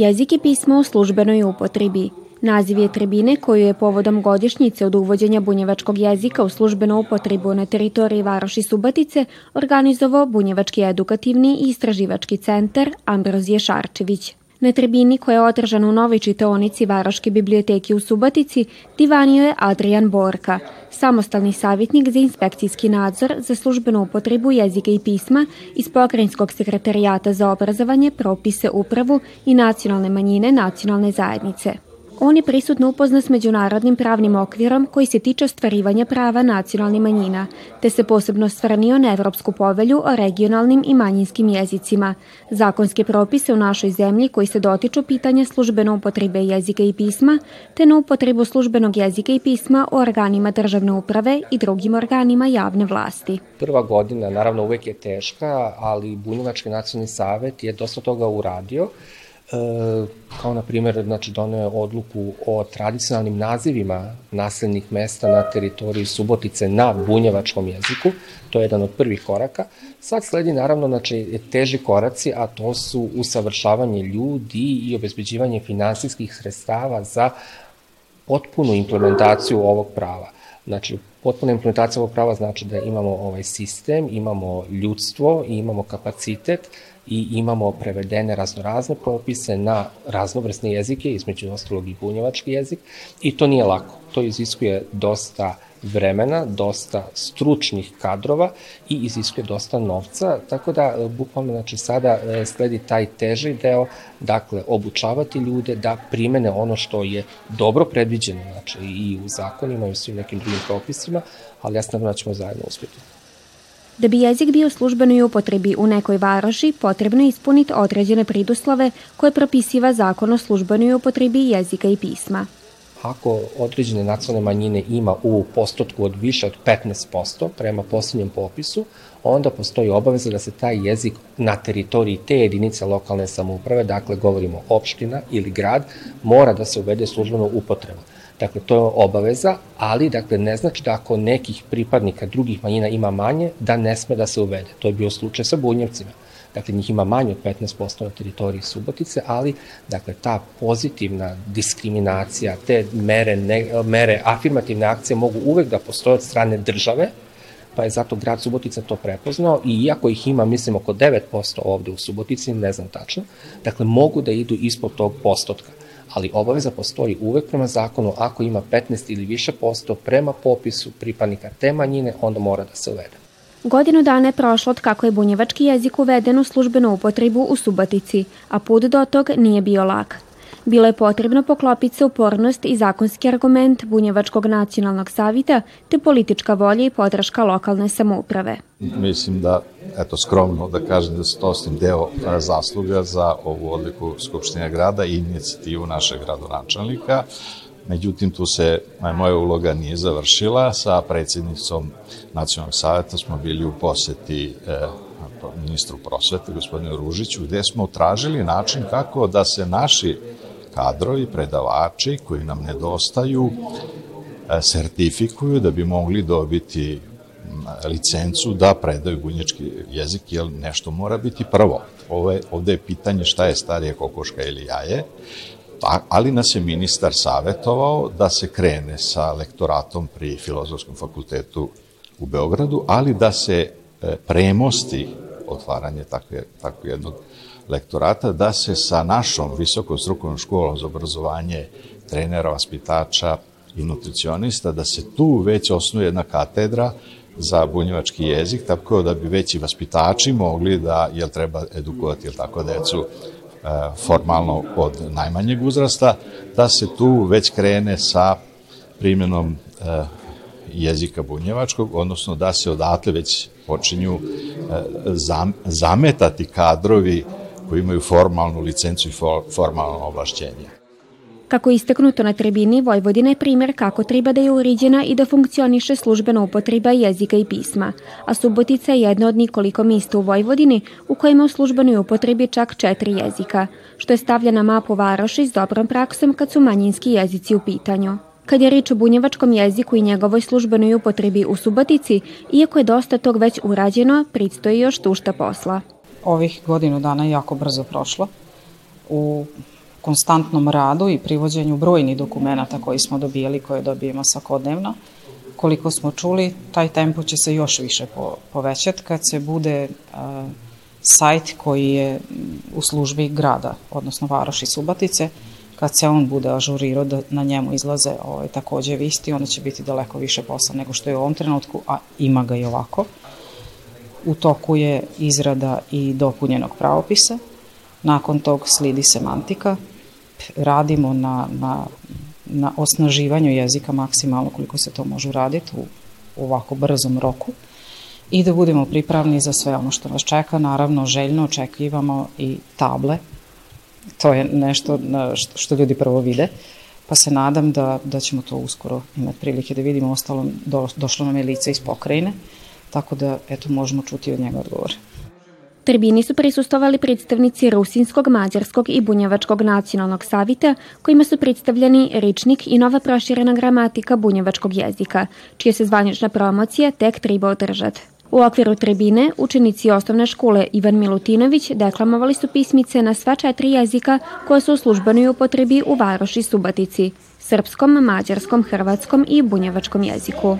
Jezik i pismo u službenoj upotrebi. Naziv je tribine koju je povodom godišnjice od uvođenja bunjevačkog jezika u službenu upotrebu na teritoriji Varoši Subatice organizovao Bunjevački edukativni i istraživački centar Ambrozije Šarčević. Na tribini koja je održana u novoj čitaonici Varoške biblioteke u Subatici divanio je Adrian Borka, samostalni savjetnik za inspekcijski nadzor za službenu upotrebu jezika i pisma iz Pokrajinskog sekretarijata za obrazovanje, propise, upravu i nacionalne manjine nacionalne zajednice. On je prisutno upozna s međunarodnim pravnim okvirom koji se tiče ostvarivanja prava nacionalnih manjina, te se posebno stvarnio na Evropsku povelju o regionalnim i manjinskim jezicima, zakonske propise u našoj zemlji koji se dotiču pitanja službene upotrebe jezika i pisma, te na upotrebu službenog jezika i pisma u organima državne uprave i drugim organima javne vlasti. Prva godina naravno uvek je teška, ali Bunjevački nacionalni savet je dosta toga uradio kao na primjer znači doneo odluku o tradicionalnim nazivima naseljenih mesta na teritoriji Subotice na bunjevačkom jeziku, to je jedan od prvih koraka. Sad sledi naravno znači, teži koraci, a to su usavršavanje ljudi i obezbeđivanje finansijskih sredstava za potpunu implementaciju ovog prava. Znači, potpuna implementacija ovog prava znači da imamo ovaj sistem, imamo ljudstvo i imamo kapacitet i imamo prevedene raznorazne propise na raznovrsne jezike, između ostalog i bunjevački jezik, i to nije lako. To iziskuje dosta vremena, dosta stručnih kadrova i iziskuje dosta novca, tako da e, bukvalno znači, sada e, sledi taj teži deo, dakle obučavati ljude da primene ono što je dobro predviđeno, znači i u zakonima i u svim nekim drugim propisima, ali ja sam da ćemo zajedno uspjeti. Da bi jezik bio službenoj upotrebi u nekoj varoši, potrebno je ispuniti određene priduslove koje propisiva zakon o službenoj upotrebi jezika i pisma. Ako određene nacionalne manjine ima u postotku od više od 15% prema posljednjem popisu, onda postoji obaveza da se taj jezik na teritoriji te jedinice lokalne samouprave, dakle govorimo opština ili grad, mora da se uvede službeno upotrebu. Dakle, to je obaveza, ali dakle, ne znači da ako nekih pripadnika drugih manjina ima manje, da ne sme da se uvede. To je bio slučaj sa bunjevcima. Dakle, njih ima manje od 15% na teritoriji Subotice, ali dakle, ta pozitivna diskriminacija, te mere, ne, mere afirmativne akcije mogu uvek da postoje od strane države, pa je zato grad Subotica to prepoznao i iako ih ima, mislim, oko 9% ovde u Subotici, ne znam tačno, dakle, mogu da idu ispod tog postotka ali obaveza postoji uvek prema zakonu, ako ima 15 ili više posto prema popisu pripadnika te manjine, onda mora da se uvede. Godinu dana je prošlo od kako je bunjevački jezik uveden u službenu upotrebu u Subatici, a put do tog nije bio lak. Bilo je potrebno poklopiti se upornost i zakonski argument Bunjevačkog nacionalnog savita te politička volja i podrška lokalne samouprave. Mislim da, eto, skromno da kažem da se to osim deo zasluga za ovu odliku Skupštine grada i inicijativu našeg gradonačelnika. Međutim, tu se moja uloga nije završila. Sa predsjednicom Nacionalnog saveta smo bili u poseti e, ministru prosvete, gospodinu Ružiću, gde smo tražili način kako da se naši kadrovi, predavači koji nam nedostaju, e, sertifikuju da bi mogli dobiti licencu da predaju bunječki jezik, jer nešto mora biti prvo. Ove, ovde je pitanje šta je starije kokoška ili jaje, ali nas je ministar savetovao da se krene sa lektoratom pri Filozofskom fakultetu u Beogradu, ali da se e, premosti otvaranje takve, takve jednog lektorata, da se sa našom visokom strukovnom školom za obrazovanje trenera, vaspitača i nutricionista, da se tu već osnuje jedna katedra za bunjevački jezik, tako da bi već i vaspitači mogli da, jel treba edukovati, jel tako, decu e, formalno od najmanjeg uzrasta, da se tu već krene sa primjenom e, jezika bunjevačkog, odnosno da se odatle već počinju e, zametati kadrovi koji imaju formalnu licencu i formalno ovlašćenje. Kako je istaknuto na tribini, Vojvodina je primjer kako treba da je uriđena i da funkcioniše službena upotreba jezika i pisma, a Subotica je jedna od nikoliko mista u Vojvodini u kojima u službenoj upotrebi čak četiri jezika, što je stavlja na mapu Varoši s dobrom praksom kad su manjinski jezici u pitanju. Kad je rič o bunjevačkom jeziku i njegovoj službenoj upotrebi u Subotici, iako je dosta tog već urađeno, predstoji još tušta posla. Ovih godinu dana jako brzo prošlo. U konstantnom radu i privođenju brojnih dokumenta koji smo dobijali, koje dobijemo svakodnevno, koliko smo čuli, taj tempo će se još više po, povećati kad se bude a, sajt koji je u službi grada, odnosno Varoši Subatice, kad se on bude ažurirao da na njemu izlaze ovaj, takođe visti, onda će biti daleko više posla nego što je u ovom trenutku, a ima ga i ovako. U toku je izrada i dopunjenog pravopisa, nakon tog slidi semantika, radimo na, na, na osnaživanju jezika maksimalno koliko se to može uraditi u, ovako brzom roku i da budemo pripravni za sve ono što nas čeka. Naravno, željno očekivamo i table. To je nešto što, što ljudi prvo vide, pa se nadam da, da ćemo to uskoro imati prilike da vidimo. Ostalo, do, došlo nam je lice iz pokrajine, tako da eto, možemo čuti od njega odgovore. Tribini su prisustovali predstavnici Rusinskog, Mađarskog i Bunjevačkog nacionalnog savita, kojima su predstavljeni ričnik i nova proširena gramatika bunjevačkog jezika, čija se zvanična promocija tek treba održati. U okviru tribine učenici osnovne škole Ivan Milutinović deklamovali su pismice na sva četiri jezika koja su u službenoj upotrebi u Varoši Subatici, srpskom, mađarskom, hrvatskom i bunjevačkom jeziku.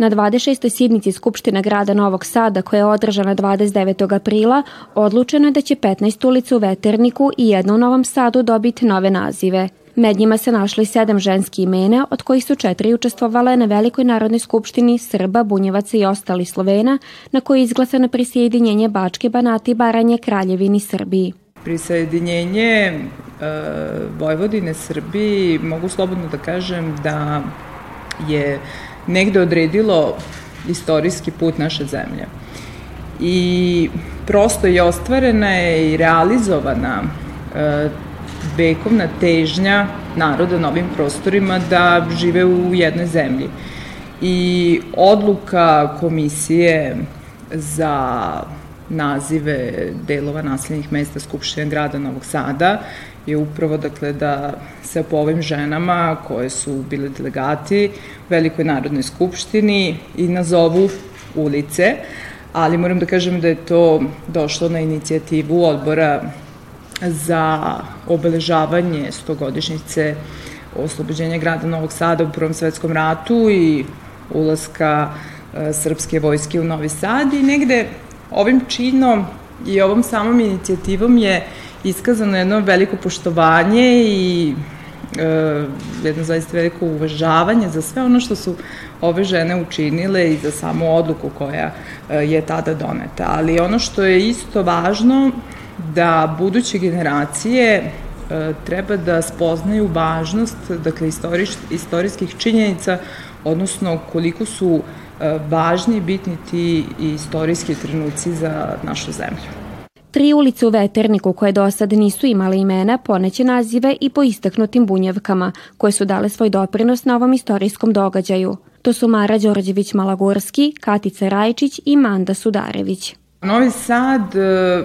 Na 26. sjednici Skupštine grada Novog Sada, koja je održana 29. aprila, odlučeno je da će 15 ulica u Veterniku i jedna u Novom Sadu dobiti nove nazive. Med njima se našli sedam ženski imena, od kojih su četiri učestvovale na Velikoj narodnoj skupštini Srba, Bunjevaca i ostali Slovena, na kojoj je izglasano prisjedinjenje Bačke, Banati, Baranje, Kraljevini, Srbiji. Prisjedinjenje e, Vojvodine Srbiji, mogu slobodno da kažem da je negde odredilo istorijski put naše zemlje. I prosto je ostvarena je i realizovana e, vekovna težnja naroda na ovim prostorima da žive u jednoj zemlji. I odluka komisije za nazive delova naseljenih mesta Skupštine grada Novog Sada je upravo dakle da se po ovim ženama koje su bile delegati u Velikoj narodnoj skupštini i nazovu ulice, ali moram da kažem da je to došlo na inicijativu odbora za obeležavanje stogodišnjice oslobođenja grada Novog Sada u Prvom svetskom ratu i ulaska e, srpske vojske u Novi Sad i negde ovim činom i ovom samom inicijativom je iskazano jedno veliko poštovanje i e, jedno zaista veliko uvažavanje za sve ono što su ove žene učinile i za samu odluku koja e, je tada doneta. Ali ono što je isto važno da buduće generacije e, treba da spoznaju važnost dakle, istoriš, istorijskih činjenica, odnosno koliko su e, važni i bitni ti istorijski trenuci za našu zemlju. Tri ulice u Veterniku koje do sad nisu imale imena poneće nazive i po istaknutim bunjevkama koje su dale svoj doprinos na ovom istorijskom događaju. To su Mara Đorđević Malagorski, Katica Rajčić i Manda Sudarević. Novi Sad e,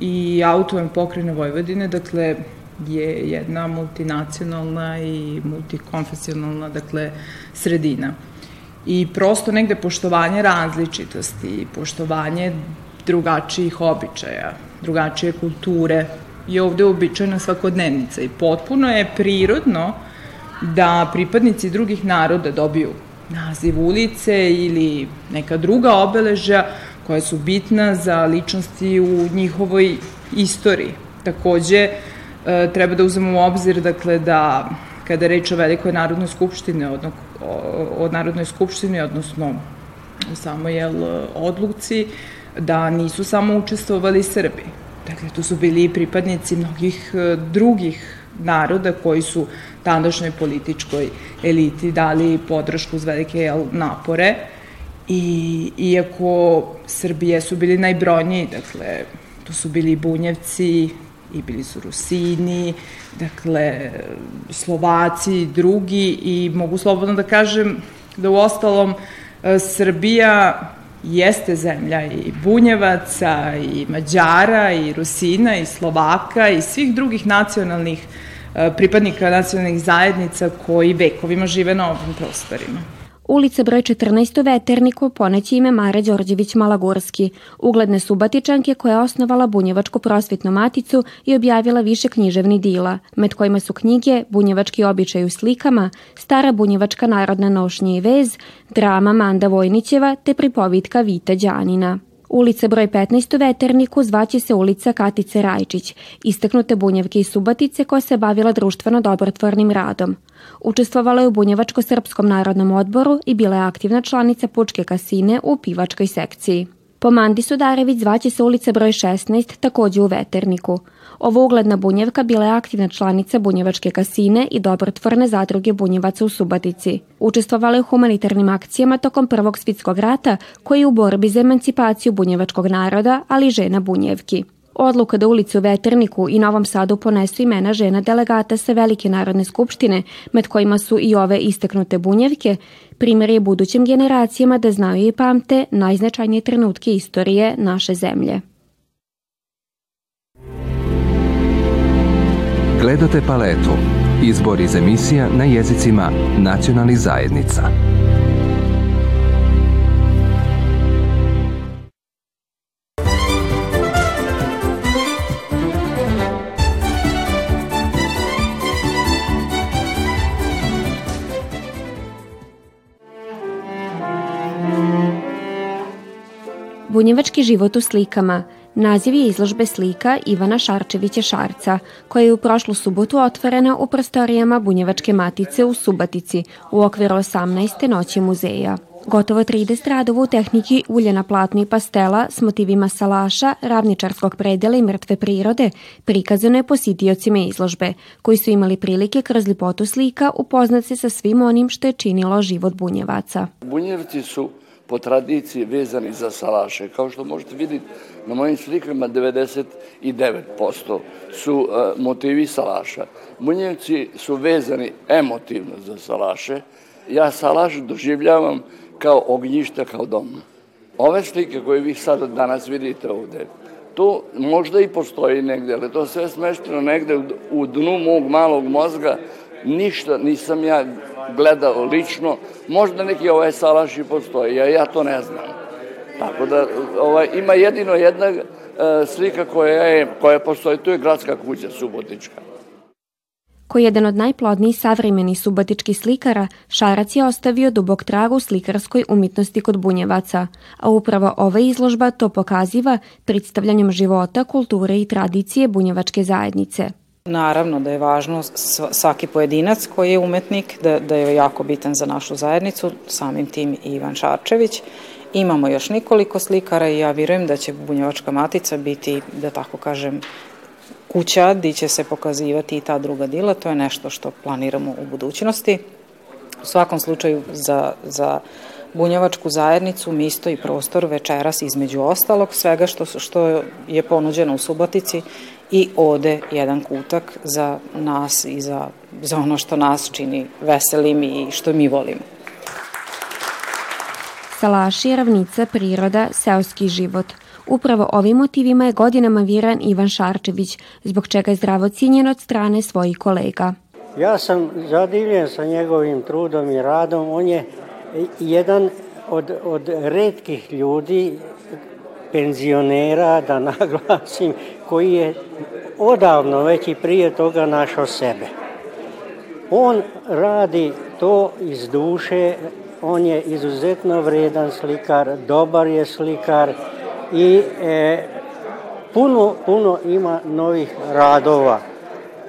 i autovom pokrene Vojvodine, dakle, je jedna multinacionalna i multikonfesionalna, dakle, sredina. I prosto negde poštovanje različitosti, poštovanje drugačijih običaja, drugačije kulture je ovde uobičajena svakodnevnica i potpuno je prirodno da pripadnici drugih naroda dobiju naziv ulice ili neka druga obeležja koja su bitna za ličnosti u njihovoj istoriji. Takođe, e, treba da uzmemo u obzir dakle, da kada je reč o Velikoj narodnoj skupštini, o, o Narodnoj skupštini, odnosno u samoj jel, odluci, da nisu samo učestvovali Srbi. Dakle, tu su bili i pripadnici mnogih e, drugih naroda koji su tadašnjoj političkoj eliti dali podršku uz velike napore. I iako Srbije su bili najbrojniji, dakle, tu su bili Bunjevci, i bili su Rusini, dakle, Slovaci i drugi i mogu slobodno da kažem da u ostalom e, Srbija jeste zemlja i Bunjevaca, i Mađara, i Rusina, i Slovaka, i svih drugih nacionalnih e, pripadnika nacionalnih zajednica koji vekovima žive na ovim prostorima. Ulica broj 14 u Veterniku poneći ime Mare Đorđević Malagurski, ugledne subatičanke koja je osnovala Bunjevačku prosvetnu maticu i objavila više književni dila, med kojima su knjige Bunjevački običaj u slikama, Stara bunjevačka narodna nošnja i vez, drama Manda Vojnićeva te pripovitka Vita Đanina. Ulica broj 15 u Veterniku zvaće se ulica Katice Rajčić, istaknute bunjevke i subatice koja se bavila društveno dobrotvornim radom. Učestvovala je u Bunjevačko-srpskom narodnom odboru i bila je aktivna članica Pučke kasine u pivačkoj sekciji. Po Mandi Sudarević zvaće se ulica broj 16, takođe u Veterniku. Ovo ugledna bunjevka bila je aktivna članica Bunjevačke kasine i dobrotvorne zadruge Bunjevaca u Subatici. Učestvovala je u humanitarnim akcijama tokom Prvog svitskog rata koji je u borbi za emancipaciju bunjevačkog naroda, ali i žena bunjevki. Odluka da ulicu Veterniku i Novom Sadu ponesu imena žena delegata sa Velike narodne skupštine, med kojima su i ove istaknute bunjevke, primjer je budućim generacijama da znaju i pamte najznačajnije trenutke istorije naše zemlje. Gledate paletu. Izbor iz emisija na jezicima nacionalnih zajednica. Bunjevački život u slikama Naziv je izložbe slika Ivana Šarčevića Šarca, koja je u prošlu subotu otvorena u prostorijama Bunjevačke matice u Subatici u okviru 18. noći muzeja. Gotovo 30 radova u tehniki ulje na platnu i pastela s motivima salaša, ravničarskog predela i mrtve prirode prikazano je positiocima izložbe, koji su imali prilike kroz lipotu slika upoznat se sa svim onim što je činilo život bunjevaca. Bunjevci su po tradiciji vezani za salaše. Kao što možete vidjeti na mojim slikama 99% su uh, motivi salaša. Bunjevci su vezani emotivno za salaše. Ja salaš doživljavam kao ognjišta, kao dom. Ove slike koje vi sada danas vidite ovde, to možda i postoji negde, ali to sve smešteno negde u dnu mog malog mozga, ništa nisam ja gledao lično, možda neki ovaj salaš i postoji, ja, ja to ne znam. Tako da ovaj, ima jedino jedna e, slika koja, je, koja postoji, to je gradska kuća Subotička. Koji je jedan od najplodnijih savremenih subotičkih slikara, Šarac je ostavio dubok trag u slikarskoj umitnosti kod bunjevaca, a upravo ova izložba to pokaziva predstavljanjem života, kulture i tradicije bunjevačke zajednice. Naravno da je važno svaki pojedinac koji je umetnik, da, da je jako bitan za našu zajednicu, samim tim i Ivan Šarčević. Imamo još nikoliko slikara i ja vjerujem da će Bunjevačka matica biti, da tako kažem, kuća gdje će se pokazivati i ta druga dila. To je nešto što planiramo u budućnosti. U svakom slučaju za, za bunjevačku zajednicu misto i prostor večeras između ostalog svega što, što je ponuđeno u Subotici i ode jedan kutak za nas i za, za ono što nas čini veselim i što mi volimo. Salaši, ravnica, priroda, seoski život. Upravo ovim motivima je godinama viran Ivan Šarčević, zbog čega je zdravo cijenjen od strane svojih kolega. Ja sam zadivljen sa njegovim trudom i radom. On je jedan od, od redkih ljudi, penzionera, da naglasim, koji je odavno već i prije toga našao sebe. On radi to iz duše, on je izuzetno vredan slikar, dobar je slikar i e, puno, puno ima novih radova.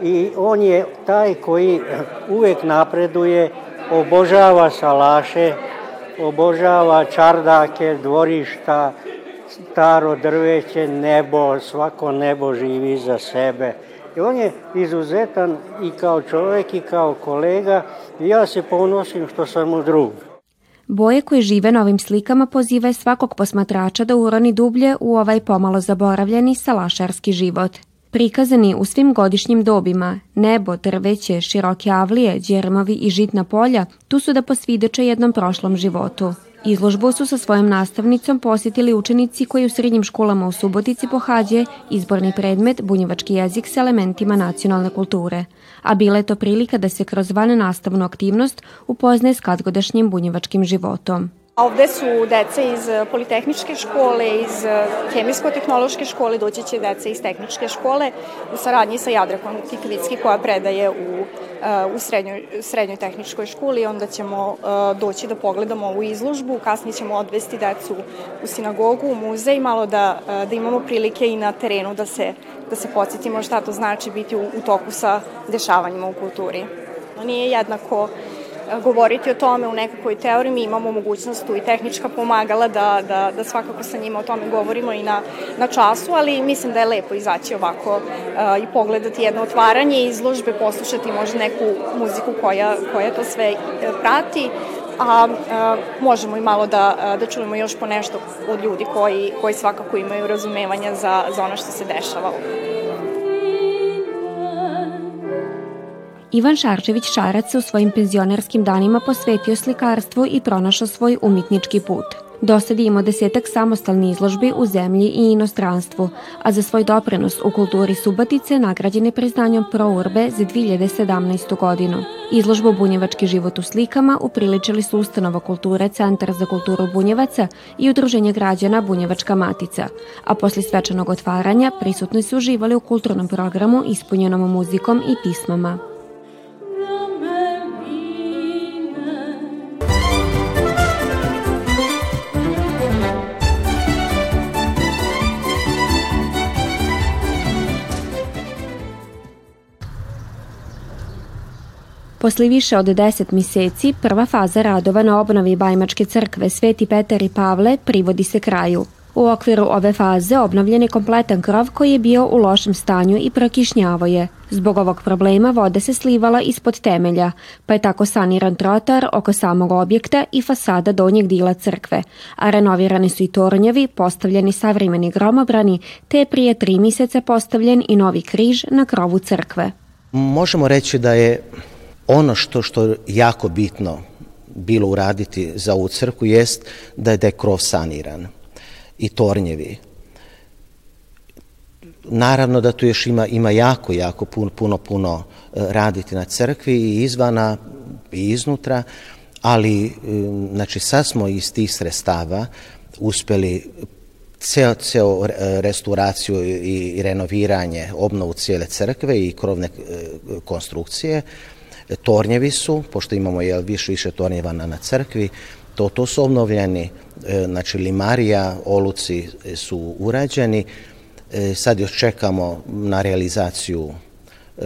I on je taj koji uvek napreduje, obožava salaše, obožava čardake, dvorišta, staro drveće, nebo, svako nebo živi za sebe. I on je izuzetan i kao čovek i kao kolega i ja se ponosim što sam mu drug. Boje koje žive na ovim slikama poziva svakog posmatrača da uroni dublje u ovaj pomalo zaboravljeni salašarski život. Prikazani u svim godišnjim dobima, nebo, drveće, široke avlije, djermovi i žitna polja, tu su da posvideče jednom prošlom životu. Izložbu su sa svojom nastavnicom posjetili učenici koji u srednjim školama u Subotici pohađe izborni predmet bunjevački jezik sa elementima nacionalne kulture, a bila je to prilika da se kroz van nastavnu aktivnost upoznaje s kadgodašnjim bunjevačkim životom. Ovde su deca iz eh, Politehničke škole, iz eh, Hemijsko-tehnološke škole, doći će deca iz Tehničke škole u saradnji sa Jadrakom Kikvicki koja predaje u, eh, u srednjoj, srednjoj tehničkoj školi. Onda ćemo doći da pogledamo ovu izložbu, kasnije ćemo odvesti decu u sinagogu, u muzej, malo da, da imamo prilike i na terenu da se, da se podsjetimo šta to znači biti u, u toku sa dešavanjima u kulturi. Nije jednako govoriti o tome u nekakvoj teoriji, mi imamo mogućnost tu i tehnička pomagala da, da, da svakako sa njima o tome govorimo i na, na času, ali mislim da je lepo izaći ovako uh, i pogledati jedno otvaranje izložbe, poslušati možda neku muziku koja, koja to sve prati, a, a možemo i malo da, da čujemo još po nešto od ljudi koji, koji svakako imaju razumevanja za, za ono što se dešava Ivan Šarčević Šarac se u svojim penzionerskim danima posvetio slikarstvu i pronašao svoj umetnički put. Do sad je imao desetak samostalni izložbi u zemlji i inostranstvu, a za svoj doprinos u kulturi Subatice nagrađen je Pro Urbe za 2017. godinu. Izložbu Bunjevački život u slikama upriličili su Ustanova kulture Centar za kulturu Bunjevaca i Udruženje građana Bunjevačka matica, a posle svečanog otvaranja prisutni su uživali u kulturnom programu ispunjenom muzikom i pismama. Posle više od 10 meseci, prva faza radova na obnovi Bajmačke crkve Sveti Petar i Pavle privodi se kraju. U okviru ove faze obnovljen je kompletan krov koji je bio u lošem stanju i prokišnjavo je. Zbog ovog problema voda se slivala ispod temelja, pa je tako saniran trotar oko samog objekta i fasada donjeg dila crkve, a renovirani su i tornjevi, postavljeni savremeni gromobrani, te je prije tri mjeseca postavljen i novi križ na krovu crkve. Možemo reći da je ono što što je jako bitno bilo uraditi za ovu crku jest da je, da je krov saniran i tornjevi. Naravno da tu još ima, ima jako, jako puno, puno, puno e, raditi na crkvi i izvana i iznutra, ali e, znači sad smo iz tih sredstava uspeli ceo, ceo restauraciju i renoviranje, obnovu cijele crkve i krovne e, konstrukcije, tornjevi su, pošto imamo jel, više više tornjeva na, na crkvi, to, to su obnovljeni, e, znači limarija, oluci su urađeni, e, sad još čekamo na realizaciju e,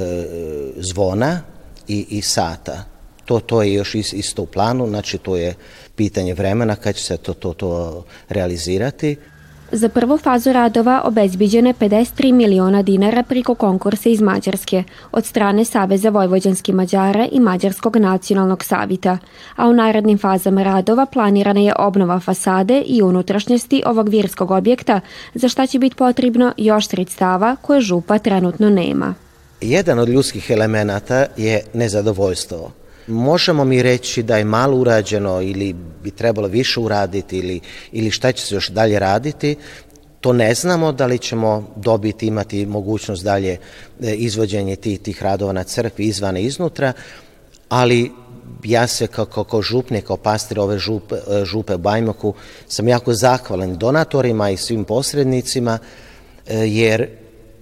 zvona i, i sata. To, to je još isto u planu, znači to je pitanje vremena kad će se to, to, to realizirati. Za prvu fazu radova obezbiđene 53 miliona dinara priko konkursa iz Mađarske od strane Saveza Vojvođanskih Mađara i Mađarskog nacionalnog savita, a u narednim fazama radova planirana je obnova fasade i unutrašnjosti ovog virskog objekta, za šta će biti potrebno još sredstava koje župa trenutno nema. Jedan od ljudskih elemenata je nezadovoljstvo Možemo mi reći da je malo urađeno ili bi trebalo više uraditi ili, ili šta će se još dalje raditi, to ne znamo da li ćemo dobiti, imati mogućnost dalje e, izvođenje tih, tih radova na crkvi izvane iznutra, ali ja se kao, kao, kao župnik, kao pastir ove župe, e, župe Bajmoku sam jako zahvalan donatorima i svim posrednicima, e, jer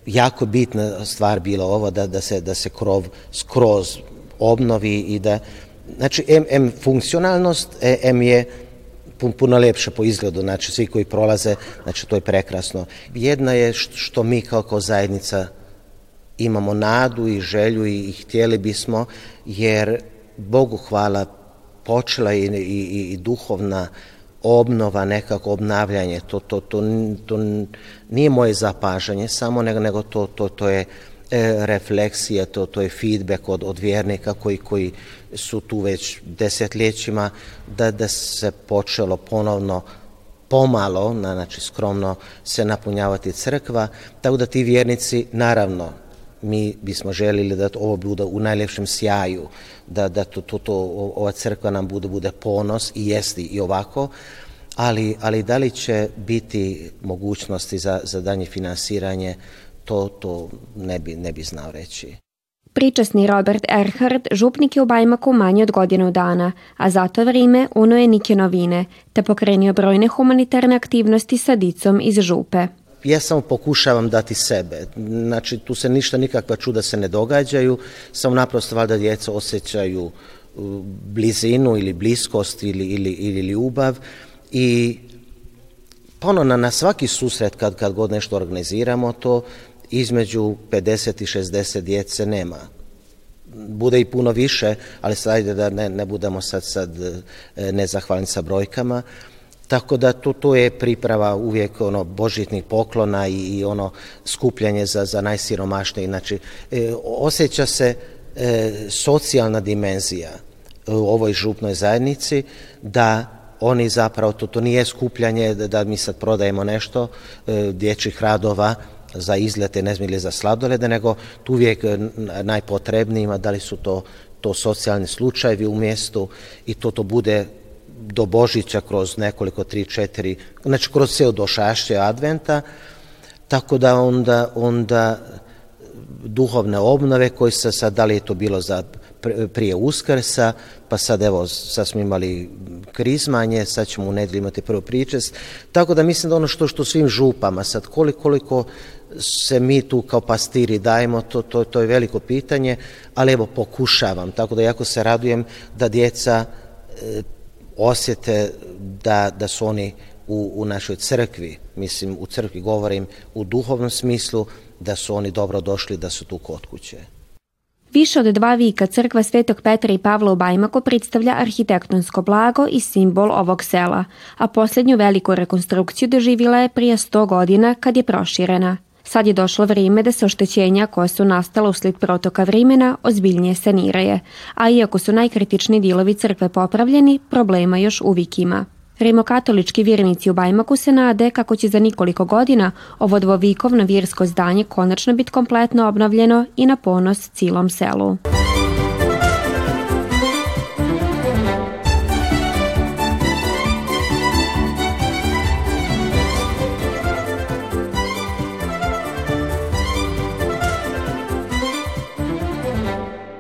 jako bitna stvar bila ovo da, da, se, da se krov skroz obnovi i da, znači, M, M funkcionalnost, e, M je puno lepše po izgledu, znači svi koji prolaze, znači to je prekrasno. Jedna je što mi kao, kao zajednica imamo nadu i želju i, i htjeli bismo, jer Bogu hvala počela i, i, i duhovna obnova, nekako obnavljanje, to, to, to, to nije moje zapažanje samo, nego, nego to, to, to je e, refleksija, to, to je feedback od, od vjernika koji, koji su tu već desetljećima, da, da se počelo ponovno pomalo, znači skromno se napunjavati crkva, tako da ti vjernici naravno mi bismo želili da ovo bude u najlepšem sjaju, da, da to, to, to, ova crkva nam bude, bude ponos i jesti i ovako, ali, ali da li će biti mogućnosti za, za danje finansiranje, to, to ne, bi, ne bi znao reći. Pričasni Robert Erhard župnik je u Bajmaku manje od godinu dana, a za to vrime uno je nike novine, te pokrenio brojne humanitarne aktivnosti sa dicom iz župe. Ja samo pokušavam dati sebe. Znači, tu se ništa, nikakva čuda se ne događaju, samo naprosto valjda djeca osjećaju blizinu ili bliskost ili, ili, ili ljubav i ono na, na svaki susret kad, kad god nešto organiziramo to između 50 i 60 djece nema. Bude i puno više, ali sad ajde da ne, ne budemo sad, sad e, nezahvalni sa brojkama. Tako da to, to je priprava uvijek ono božitnih poklona i, i ono skupljanje za, za najsiromašnije. Znači, e, osjeća se e, socijalna dimenzija u ovoj župnoj zajednici da oni zapravo, to, to nije skupljanje da, da mi sad prodajemo nešto e, dječjih radova, za izlete, ne ili za sladolede, nego tu uvijek najpotrebnijima, da li su to, to socijalni slučajevi u mjestu i to to bude do Božića kroz nekoliko, tri, četiri, znači kroz ceo došašće adventa, tako da onda, onda duhovne obnove koje se sad, da li je to bilo za prije Uskrsa, pa sad evo, sad smo imali krizmanje, sad ćemo u nedelju imati prvo pričest, tako da mislim da ono što, što svim župama, sad koliko, koliko se mi tu kao pastiri dajemo, to, to, to je veliko pitanje, ali evo pokušavam, tako da jako se radujem da djeca e, osjete da, da su oni u, u našoj crkvi, mislim u crkvi govorim u duhovnom smislu, da su oni dobro došli, da su tu kod kuće. Više od dva vika crkva Svetog Petra i Pavla u Bajmaku predstavlja arhitektonsko blago i simbol ovog sela, a posljednju veliku rekonstrukciju doživila je prije 100 godina kad je proširena. Sad je došlo vrijeme da se oštećenja koja su nastala usled protoka vremena ozbiljnije saniraje, a iako su najkritični dilovi crkve popravljeni, problema još uvijek ima. Rimokatolički vjernici u Bajmaku se nade kako će za nikoliko godina ovo dvovikovno vjersko zdanje konačno biti kompletno obnovljeno i na ponos cilom selu.